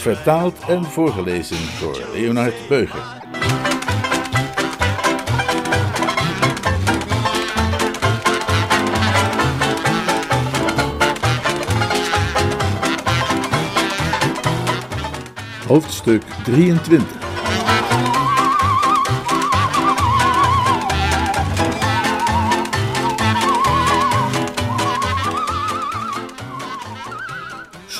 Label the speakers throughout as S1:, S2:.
S1: Vertaald en voorgelezen door Leonard Beuger. Hoofdstuk 23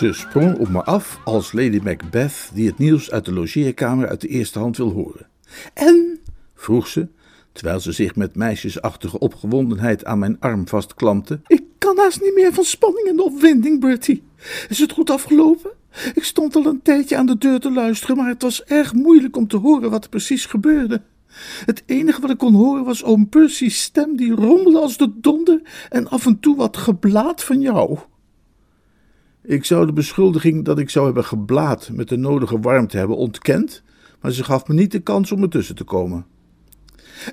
S1: Ze sprong op me af als Lady Macbeth die het nieuws uit de logeerkamer uit de eerste hand wil horen. En? vroeg ze, terwijl ze zich met meisjesachtige opgewondenheid aan mijn arm vastklampte. Ik kan haast niet meer van spanning en opwinding, Bertie. Is het goed afgelopen? Ik stond al een tijdje aan de deur te luisteren, maar het was erg moeilijk om te horen wat er precies gebeurde. Het enige wat ik kon horen was oom Percy's stem die rommelde als de donder en af en toe wat geblaat van jou. Ik zou de beschuldiging dat ik zou hebben geblaad met de nodige warmte hebben ontkend, maar ze gaf me niet de kans om ertussen te komen.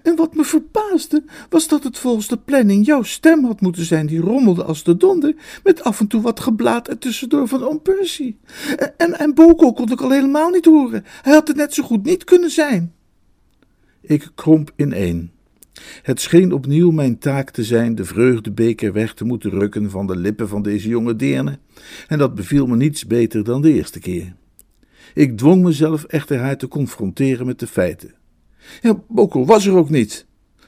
S1: En wat me verbaasde, was dat het volgens de planning jouw stem had moeten zijn die rommelde als de donder, met af en toe wat geblaat er tussendoor van oom Percy. En, en Boko kon ik al helemaal niet horen. Hij had het net zo goed niet kunnen zijn. Ik kromp ineen. Het scheen opnieuw mijn taak te zijn de vreugdebeker weg te moeten rukken van de lippen van deze jonge deerne, en dat beviel me niets beter dan de eerste keer. Ik dwong mezelf echter haar te confronteren met de feiten. Ja, Boko was er ook niet.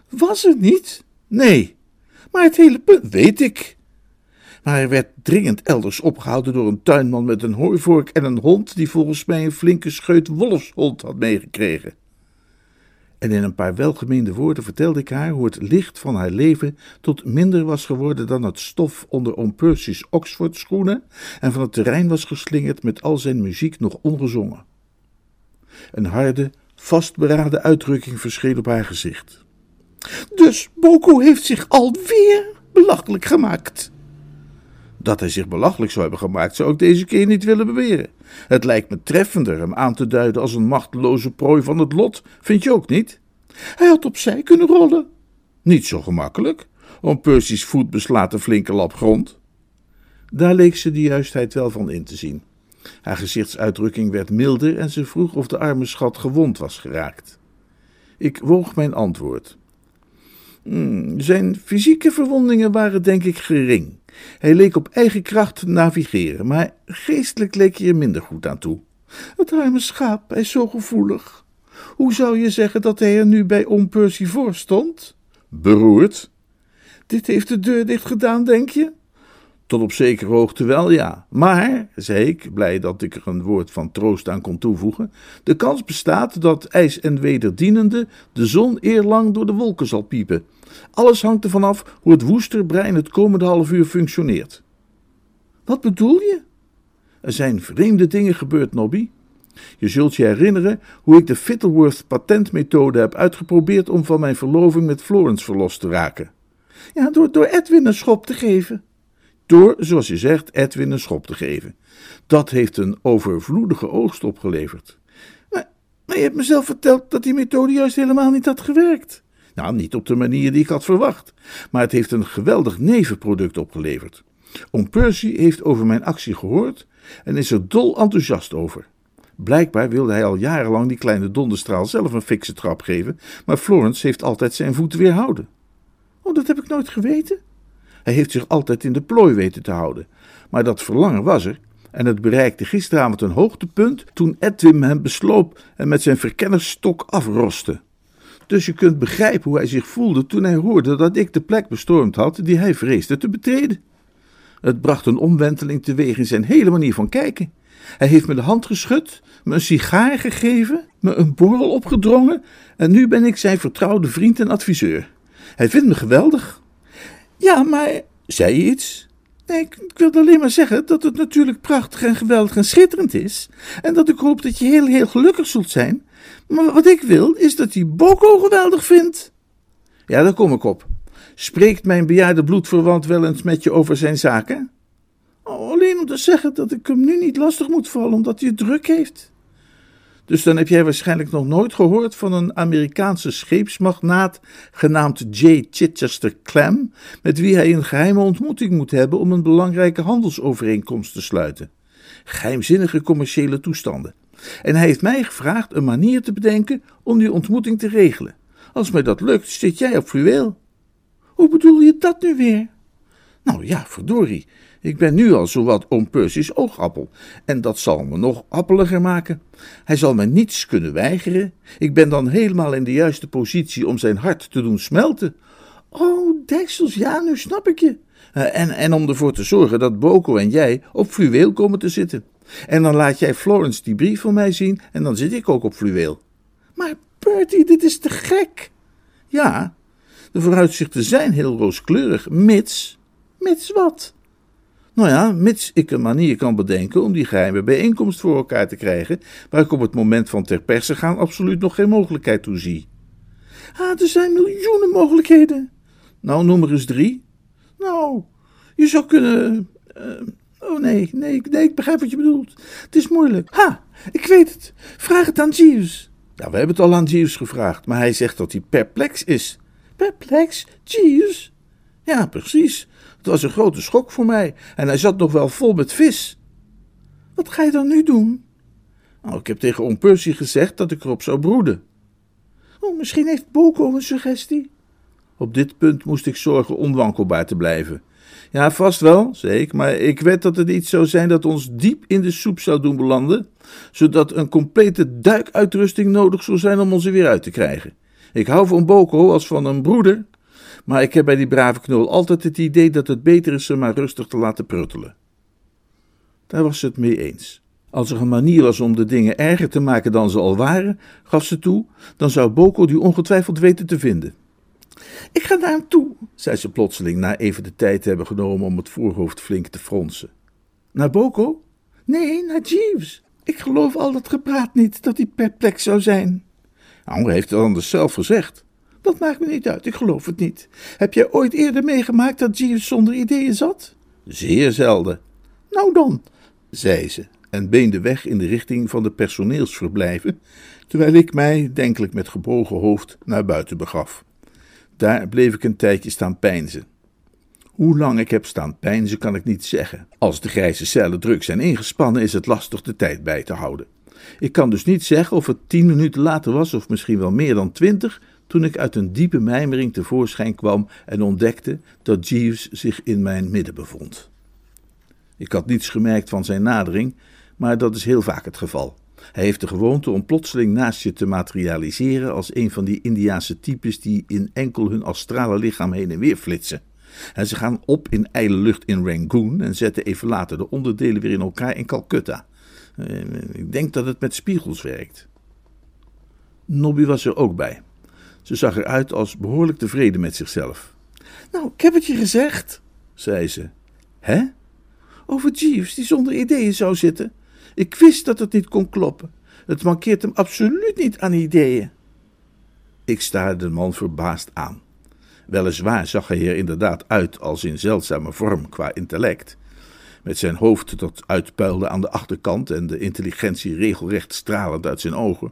S1: Was er niet? Nee. Maar het hele punt weet ik. Maar hij werd dringend elders opgehouden door een tuinman met een hooivork en een hond die volgens mij een flinke scheut wolfshond had meegekregen. En in een paar welgemeende woorden vertelde ik haar hoe het licht van haar leven tot minder was geworden dan het stof onder oom Percy's Oxford schoenen en van het terrein was geslingerd met al zijn muziek nog ongezongen. Een harde, vastberaden uitdrukking verscheen op haar gezicht. Dus Boko heeft zich alweer belachelijk gemaakt. Dat hij zich belachelijk zou hebben gemaakt, zou ik deze keer niet willen beweren. Het lijkt me treffender hem aan te duiden als een machteloze prooi van het lot, vind je ook niet? Hij had opzij kunnen rollen. Niet zo gemakkelijk. Om Percy's voet beslaat een flinke lap grond. Daar leek ze de juistheid wel van in te zien. Haar gezichtsuitdrukking werd milder en ze vroeg of de arme schat gewond was geraakt. Ik woog mijn antwoord. Hmm, zijn fysieke verwondingen waren denk ik gering. Hij leek op eigen kracht te navigeren, maar geestelijk leek hij er minder goed aan toe. Het arme schaap, hij is zo gevoelig. Hoe zou je zeggen dat hij er nu bij oom Percy voor stond? Beroerd. Dit heeft de deur dicht gedaan, denk je? Tot op zekere hoogte wel, ja. Maar, zei ik, blij dat ik er een woord van troost aan kon toevoegen, de kans bestaat dat ijs en wederdienende de zon eerlang door de wolken zal piepen. Alles hangt ervan af hoe het woesterbrein het komende half uur functioneert. Wat bedoel je? Er zijn vreemde dingen gebeurd, Nobby. Je zult je herinneren hoe ik de Fittleworth patentmethode heb uitgeprobeerd om van mijn verloving met Florence verlost te raken. Ja, door, door Edwin een schop te geven. Door, zoals je zegt, Edwin een schop te geven. Dat heeft een overvloedige oogst opgeleverd. Maar, maar je hebt mezelf verteld dat die methode juist helemaal niet had gewerkt. Nou, niet op de manier die ik had verwacht, maar het heeft een geweldig nevenproduct opgeleverd. Oom Percy heeft over mijn actie gehoord en is er dol enthousiast over. Blijkbaar wilde hij al jarenlang die kleine donderstraal zelf een fikse trap geven, maar Florence heeft altijd zijn voet weerhouden. Oh, dat heb ik nooit geweten. Hij heeft zich altijd in de plooi weten te houden, maar dat verlangen was er en het bereikte gisteravond een hoogtepunt toen Edwin hem besloop en met zijn verkennersstok afroste. Dus je kunt begrijpen hoe hij zich voelde toen hij hoorde dat ik de plek bestormd had die hij vreesde te betreden. Het bracht een omwenteling teweeg in zijn hele manier van kijken. Hij heeft me de hand geschud, me een sigaar gegeven, me een borrel opgedrongen en nu ben ik zijn vertrouwde vriend en adviseur. Hij vindt me geweldig. Ja, maar. Zei je iets? Nee, ik, ik wilde alleen maar zeggen dat het natuurlijk prachtig en geweldig en schitterend is. En dat ik hoop dat je heel, heel gelukkig zult zijn. Maar wat ik wil, is dat hij Boko geweldig vindt. Ja, daar kom ik op. Spreekt mijn bejaarde bloedverwant wel eens met je over zijn zaken? Oh, alleen om te zeggen dat ik hem nu niet lastig moet vallen omdat hij het druk heeft. Dus dan heb jij waarschijnlijk nog nooit gehoord van een Amerikaanse scheepsmagnaat genaamd J. Chichester Clem, met wie hij een geheime ontmoeting moet hebben om een belangrijke handelsovereenkomst te sluiten. Geheimzinnige commerciële toestanden. En hij heeft mij gevraagd een manier te bedenken om die ontmoeting te regelen. Als mij dat lukt, zit jij op fluweel. Hoe bedoel je dat nu weer? Nou ja, verdorie. Ik ben nu al zowat oom Percy's oogappel, en dat zal me nog appeliger maken. Hij zal mij niets kunnen weigeren. Ik ben dan helemaal in de juiste positie om zijn hart te doen smelten. Oh, deksels, ja, nu snap ik je. Eh, en, en om ervoor te zorgen dat Boko en jij op fluweel komen te zitten. En dan laat jij Florence die brief van mij zien en dan zit ik ook op fluweel. Maar Bertie, dit is te gek. Ja, de vooruitzichten zijn heel rooskleurig, mits. Mits wat? Nou ja, mits ik een manier kan bedenken om die geheime bijeenkomst voor elkaar te krijgen, waar ik op het moment van ter perse gaan absoluut nog geen mogelijkheid toe zie. Ah, er zijn miljoenen mogelijkheden. Nou, noem er eens drie. Nou, je zou kunnen. Uh, oh nee, nee, nee, ik begrijp wat je bedoelt. Het is moeilijk. Ha, ik weet het. Vraag het aan Jeeves. Ja, we hebben het al aan Jeeves gevraagd, maar hij zegt dat hij perplex is. Perplex? Jeeves? Ja, precies. Was een grote schok voor mij en hij zat nog wel vol met vis. Wat ga je dan nu doen? Nou, ik heb tegen oom gezegd dat ik erop zou broeden. Oh, misschien heeft Boko een suggestie. Op dit punt moest ik zorgen onwankelbaar te blijven. Ja, vast wel, zei ik, maar ik weet dat het iets zou zijn dat ons diep in de soep zou doen belanden, zodat een complete duikuitrusting nodig zou zijn om ons er weer uit te krijgen. Ik hou van Boko als van een broeder, maar ik heb bij die brave knul altijd het idee dat het beter is ze maar rustig te laten pruttelen. Daar was ze het mee eens. Als er een manier was om de dingen erger te maken dan ze al waren, gaf ze toe, dan zou Boko die ongetwijfeld weten te vinden. Ik ga naar hem toe, zei ze plotseling, na even de tijd te hebben genomen om het voorhoofd flink te fronsen. Naar Boko? Nee, naar Jeeves. Ik geloof al dat gepraat niet dat hij perplex zou zijn. Nou, hij heeft het anders zelf gezegd. Dat maakt me niet uit, ik geloof het niet. Heb jij ooit eerder meegemaakt dat Jeeves zonder ideeën zat? Zeer zelden. Nou dan, zei ze en beende weg in de richting van de personeelsverblijven, terwijl ik mij, denkelijk met gebogen hoofd, naar buiten begaf. Daar bleef ik een tijdje staan peinzen. Hoe lang ik heb staan peinzen kan ik niet zeggen. Als de grijze cellen druk zijn ingespannen, is het lastig de tijd bij te houden. Ik kan dus niet zeggen of het tien minuten later was, of misschien wel meer dan twintig, toen ik uit een diepe mijmering tevoorschijn kwam en ontdekte dat Jeeves zich in mijn midden bevond. Ik had niets gemerkt van zijn nadering, maar dat is heel vaak het geval. Hij heeft de gewoonte om plotseling naast je te materialiseren als een van die Indiaanse types die in enkel hun astrale lichaam heen en weer flitsen. En ze gaan op in ijle lucht in Rangoon en zetten even later de onderdelen weer in elkaar in Calcutta. Eh, ik denk dat het met spiegels werkt. Nobby was er ook bij. Ze zag eruit als behoorlijk tevreden met zichzelf. Nou, ik heb het je gezegd, zei ze. Hè? Over Jeeves, die zonder ideeën zou zitten. Ik wist dat het niet kon kloppen. Het mankeert hem absoluut niet aan ideeën. Ik staarde de man verbaasd aan. Weliswaar zag hij er inderdaad uit als in zeldzame vorm qua intellect. Met zijn hoofd dat uitpuilde aan de achterkant en de intelligentie regelrecht stralend uit zijn ogen.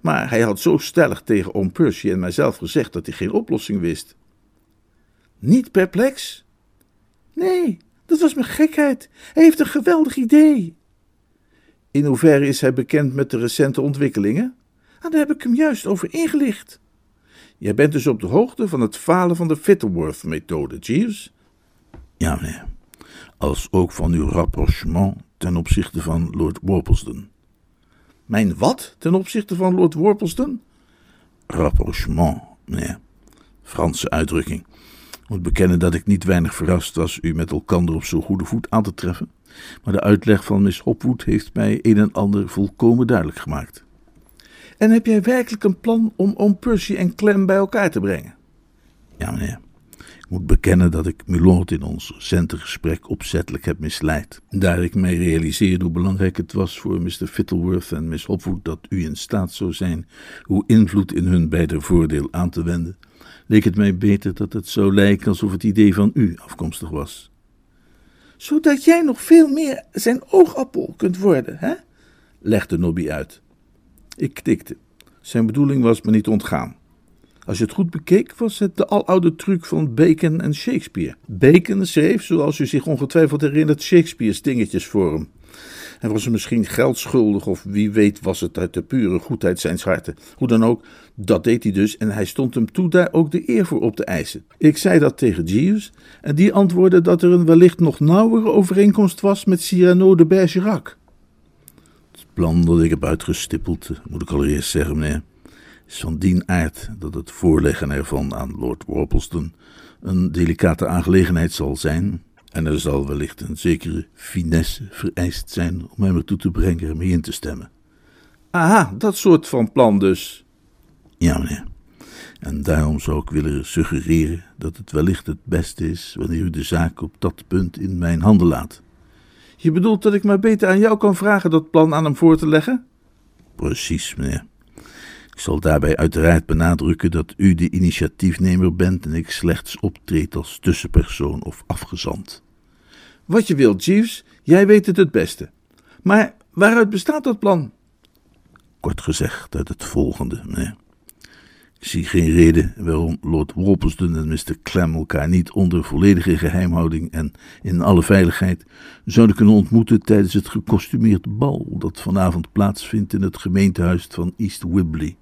S1: Maar hij had zo stellig tegen oom Percy en mijzelf gezegd dat hij geen oplossing wist. Niet perplex? Nee, dat was mijn gekheid. Hij heeft een geweldig idee. In hoeverre is hij bekend met de recente ontwikkelingen? Ah, daar heb ik hem juist over ingelicht. Jij bent dus op de hoogte van het falen van de Fittleworth-methode, Jeeves? Ja, meneer. Als ook van uw rapprochement ten opzichte van Lord Worplesdon. Mijn wat ten opzichte van Lord Worplesdon? Rapprochement, meneer. Franse uitdrukking. Ik moet bekennen dat ik niet weinig verrast was u met elkander op zo'n goede voet aan te treffen, maar de uitleg van Miss Hopwood heeft mij een en ander volkomen duidelijk gemaakt. En heb jij werkelijk een plan om oom Percy en Clem bij elkaar te brengen? Ja, meneer. Moet bekennen dat ik Milord in ons recente gesprek opzettelijk heb misleid. Daar ik mij realiseerde hoe belangrijk het was voor Mr. Fittleworth en Miss Hopwood dat u in staat zou zijn uw invloed in hun beider voordeel aan te wenden, leek het mij beter dat het zou lijken alsof het idee van u afkomstig was.
S2: Zodat jij nog veel meer zijn oogappel kunt worden, hè? legde Nobby uit.
S1: Ik knikte. Zijn bedoeling was me niet ontgaan. Als je het goed bekeek, was het de aloude truc van Bacon en Shakespeare. Bacon schreef, zoals u zich ongetwijfeld herinnert, Shakespeare's dingetjes voor hem. Hij was er misschien geld schuldig, of wie weet was het uit de pure goedheid zijn harten. Hoe dan ook, dat deed hij dus en hij stond hem toe daar ook de eer voor op te eisen. Ik zei dat tegen Jeeves en die antwoordde dat er een wellicht nog nauwere overeenkomst was met Cyrano de Bergerac. Het plan dat ik heb uitgestippeld, moet ik allereerst zeggen, meneer, is van dien aard dat het voorleggen ervan aan Lord Worpleston een delicate aangelegenheid zal zijn. En er zal wellicht een zekere finesse vereist zijn om hem ertoe te brengen ermee in te stemmen.
S2: Aha, dat soort van plan dus.
S1: Ja, meneer. En daarom zou ik willen suggereren dat het wellicht het beste is wanneer u de zaak op dat punt in mijn handen laat.
S2: Je bedoelt dat ik maar beter aan jou kan vragen dat plan aan hem voor te leggen?
S1: Precies, meneer. Ik zal daarbij uiteraard benadrukken dat u de initiatiefnemer bent en ik slechts optreed als tussenpersoon of afgezant.
S2: Wat je wilt, Jeeves, jij weet het het beste. Maar waaruit bestaat dat plan?
S1: Kort gezegd uit het volgende, meneer. Ik zie geen reden waarom Lord Worplesdon en Mr. Clem elkaar niet onder volledige geheimhouding en in alle veiligheid zouden kunnen ontmoeten tijdens het gekostumeerd bal dat vanavond plaatsvindt in het gemeentehuis van East Wibley.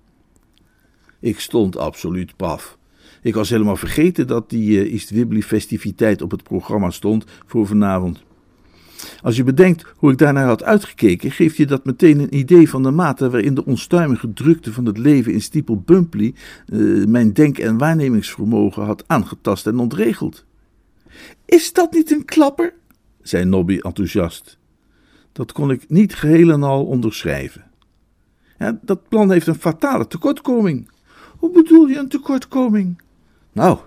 S2: Ik stond absoluut paf. Ik was helemaal vergeten dat die uh, East Wibley festiviteit op het programma stond voor vanavond. Als je bedenkt hoe ik daarnaar had uitgekeken, geeft je dat meteen een idee van de mate waarin de onstuimige drukte van het leven in Steeple Bumpley uh, mijn denk- en waarnemingsvermogen had aangetast en ontregeld. Is dat niet een klapper? zei Nobby enthousiast. Dat kon ik niet geheel en al onderschrijven. Ja, dat plan heeft een fatale tekortkoming. Hoe bedoel je een tekortkoming? Nou,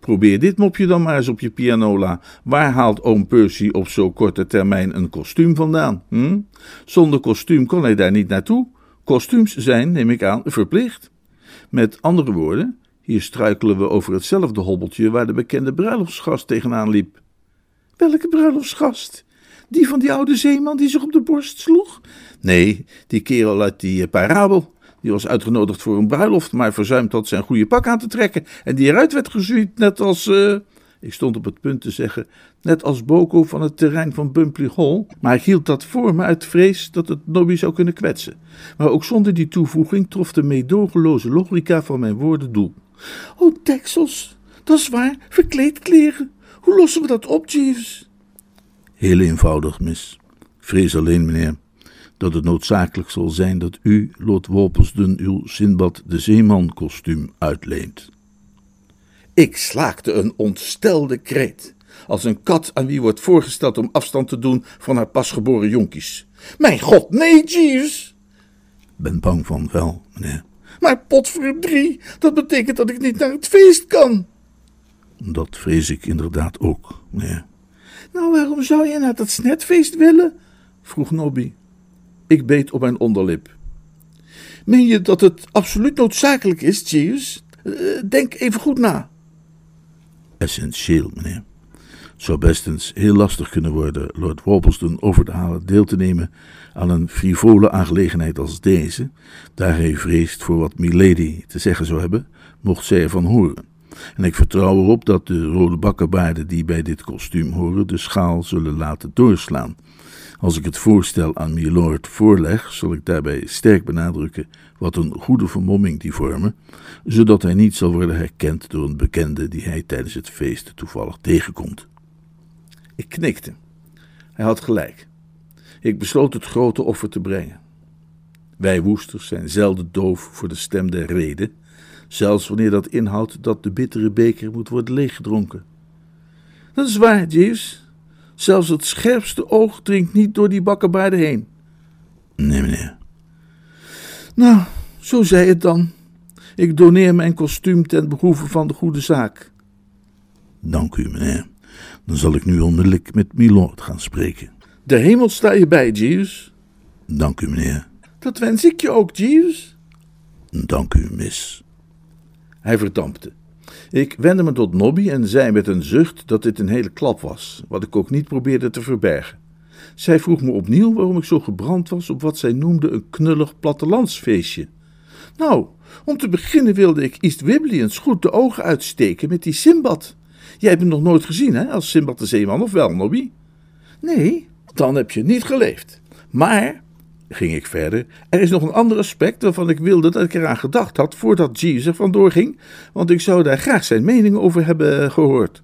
S2: probeer dit mopje dan maar eens op je pianola. Waar haalt oom Percy op zo korte termijn een kostuum vandaan? Hm? Zonder kostuum kon hij daar niet naartoe. Kostuums zijn, neem ik aan, verplicht. Met andere woorden, hier struikelen we over hetzelfde hobbeltje waar de bekende bruiloftsgast tegenaan liep. Welke bruiloftsgast? Die van die oude zeeman die zich op de borst sloeg? Nee, die kerel uit die eh, parabel. Die was uitgenodigd voor een bruiloft, maar verzuimd had zijn goede pak aan te trekken. En die eruit werd gezuurd, net als. Uh, ik stond op het punt te zeggen, net als Boko van het terrein van Bumpley Hall, maar ik hield dat voor me uit vrees dat het Nobby zou kunnen kwetsen. Maar ook zonder die toevoeging trof de meedogenloze logica van mijn woorden doel. Oh, deksels, dat is waar, verkleedkleren. Hoe lossen we dat op, Jeeves?
S1: Heel eenvoudig, mis. Vrees alleen, meneer, dat het noodzakelijk zal zijn dat u, Lord Wolpelsden, uw Sinbad de Zeeman kostuum uitleent.
S2: Ik slaakte een ontstelde kreet, als een kat aan wie wordt voorgesteld om afstand te doen van haar pasgeboren jonkies. Mijn god, nee, Jeeves!
S1: Ben bang van wel, meneer.
S2: Maar potverdrie, dat betekent dat ik niet naar het feest kan.
S1: Dat vrees ik inderdaad ook, meneer.
S2: Nou, waarom zou je naar dat snetfeest willen? vroeg Nobby. Ik beet op mijn onderlip. Meen je dat het absoluut noodzakelijk is, Jeeves? denk even goed na.
S1: Essentieel, meneer. Zou best eens heel lastig kunnen worden Lord Worplesdon over te halen deel te nemen aan een frivole aangelegenheid als deze, daar hij vreest voor wat Milady te zeggen zou hebben, mocht zij ervan horen. En ik vertrouw erop dat de rode bakkenbaarden die bij dit kostuum horen de schaal zullen laten doorslaan. Als ik het voorstel aan Milord voorleg, zal ik daarbij sterk benadrukken wat een goede vermomming die vormen, zodat hij niet zal worden herkend door een bekende die hij tijdens het feest toevallig tegenkomt.
S2: Ik knikte. Hij had gelijk. Ik besloot het grote offer te brengen. Wij woesters zijn zelden doof voor de stem der reden, zelfs wanneer dat inhoudt dat de bittere beker moet worden leeggedronken. Dat is waar, Jeeves. Zelfs het scherpste oog dringt niet door die bakkenbaarden heen.
S1: Nee, meneer.
S2: Nou, zo zei het dan. Ik doneer mijn kostuum ten behoeve van de goede zaak. Dank u, meneer. Dan zal ik nu onmiddellijk met Milord gaan spreken.
S1: De hemel sta je bij, Jeeves.
S2: Dank u, meneer.
S1: Dat wens ik je ook, Jeeves.
S2: Dank u, miss.
S1: Hij verdampte. Ik wendde me tot Nobby en zei met een zucht dat dit een hele klap was, wat ik ook niet probeerde te verbergen. Zij vroeg me opnieuw waarom ik zo gebrand was op wat zij noemde een knullig plattelandsfeestje. Nou, om te beginnen wilde ik East Wibbly goed de ogen uitsteken met die Simbad. Jij hebt hem nog nooit gezien, hè, als Simbad de Zeeman, of wel, Nobby? Nee, dan heb je niet geleefd. Maar, ging ik verder, er is nog een ander aspect waarvan ik wilde dat ik eraan gedacht had voordat Jeeves er vandoor ging, want ik zou daar graag zijn mening over hebben gehoord.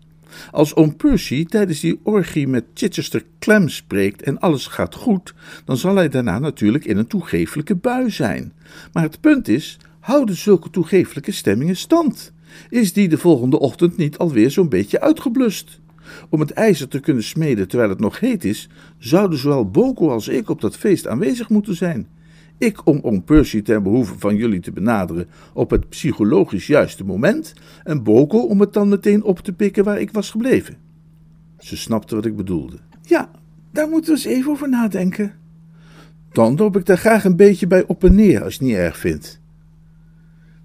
S1: Als oom Percy tijdens die orgie met Chichester Clem spreekt en alles gaat goed, dan zal hij daarna natuurlijk in een toegefelijke bui zijn. Maar het punt is, houden zulke toegefelijke stemmingen stand? Is die de volgende ochtend niet alweer zo'n beetje uitgeblust? Om het ijzer te kunnen smeden terwijl het nog heet is, zouden zowel Boko als ik op dat feest aanwezig moeten zijn. Ik om oom Percy ten behoeve van jullie te benaderen op het psychologisch juiste moment, en Boko om het dan meteen op te pikken waar ik was gebleven. Ze snapte wat ik bedoelde. Ja, daar moeten we eens even over nadenken. Dan loop ik daar graag een beetje bij op en neer, als je het niet erg vindt.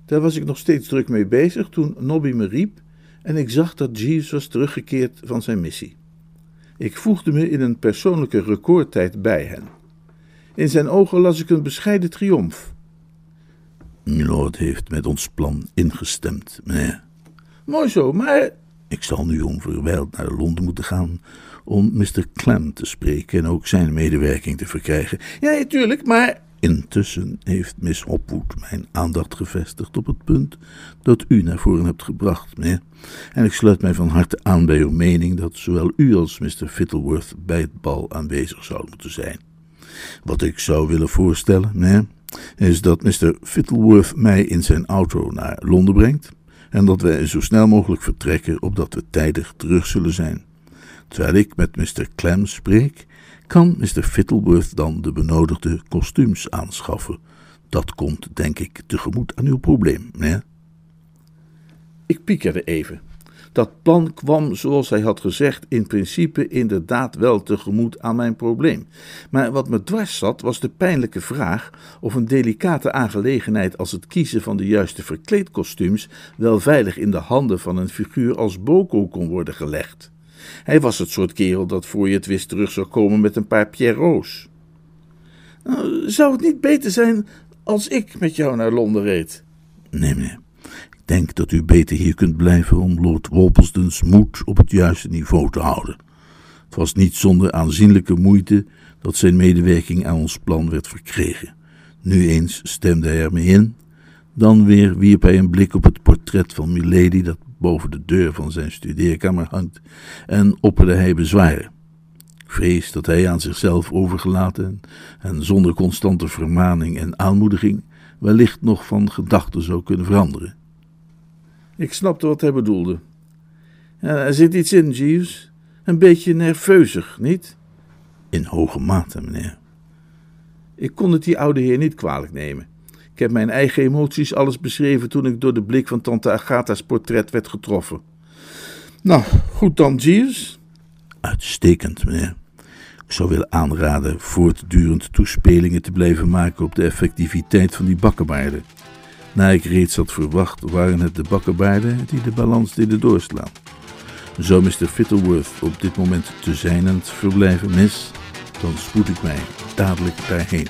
S1: Daar was ik nog steeds druk mee bezig toen Nobby me riep en ik zag dat Jeeves was teruggekeerd van zijn missie. Ik voegde me in een persoonlijke recordtijd bij hen. In zijn ogen las ik een bescheiden triomf.
S2: Milord heeft met ons plan ingestemd, meneer.
S1: Mooi zo, maar.
S2: Ik zal nu onverwijld naar Londen moeten gaan om Mr. Clem te spreken en ook zijn medewerking te verkrijgen.
S1: Ja, natuurlijk, maar.
S2: Intussen heeft Miss Hopwood mijn aandacht gevestigd op het punt dat u naar voren hebt gebracht, meneer. En ik sluit mij van harte aan bij uw mening dat zowel u als Mr. Fittleworth bij het bal aanwezig zouden moeten zijn. Wat ik zou willen voorstellen, meneer, is dat Mr. Fittleworth mij in zijn auto naar Londen brengt en dat wij zo snel mogelijk vertrekken, opdat we tijdig terug zullen zijn. Terwijl ik met Mr. Clem spreek, kan Mr. Fittleworth dan de benodigde kostuums aanschaffen. Dat komt, denk ik, tegemoet aan uw probleem, meneer.
S1: Ik piekerde even. Dat plan kwam, zoals hij had gezegd, in principe inderdaad wel tegemoet aan mijn probleem. Maar wat me dwars zat, was de pijnlijke vraag of een delicate aangelegenheid als het kiezen van de juiste verkleedkostuums wel veilig in de handen van een figuur als Boko kon worden gelegd. Hij was het soort kerel dat voor je het wist terug zou komen met een paar Pierrots. Nou, zou het niet beter zijn als ik met jou naar Londen reed?
S2: Nee, meneer. Ik denk dat u beter hier kunt blijven om Lord Wolpelston's moed op het juiste niveau te houden. Het was niet zonder aanzienlijke moeite dat zijn medewerking aan ons plan werd verkregen. Nu eens stemde hij ermee in, dan weer wierp hij een blik op het portret van Milady dat boven de deur van zijn studeerkamer hangt en opperde hij bezwaren. Vrees dat hij aan zichzelf overgelaten en zonder constante vermaning en aanmoediging wellicht nog van gedachten zou kunnen veranderen.
S1: Ik snapte wat hij bedoelde. Ja, er zit iets in, Jeeves. Een beetje nerveuzig, niet?
S2: In hoge mate, meneer.
S1: Ik kon het die oude heer niet kwalijk nemen. Ik heb mijn eigen emoties alles beschreven toen ik door de blik van tante Agatha's portret werd getroffen. Nou, goed dan, Jeeves.
S2: Uitstekend, meneer. Ik zou willen aanraden voortdurend toespelingen te blijven maken op de effectiviteit van die bakkenbaarden. Na ik reeds had verwacht, waren het de bakkenbaarden die de balans deden doorslaan. Zou Mr. Fittleworth op dit moment te zijnend verblijven, mis, dan spoed ik mij dadelijk daarheen.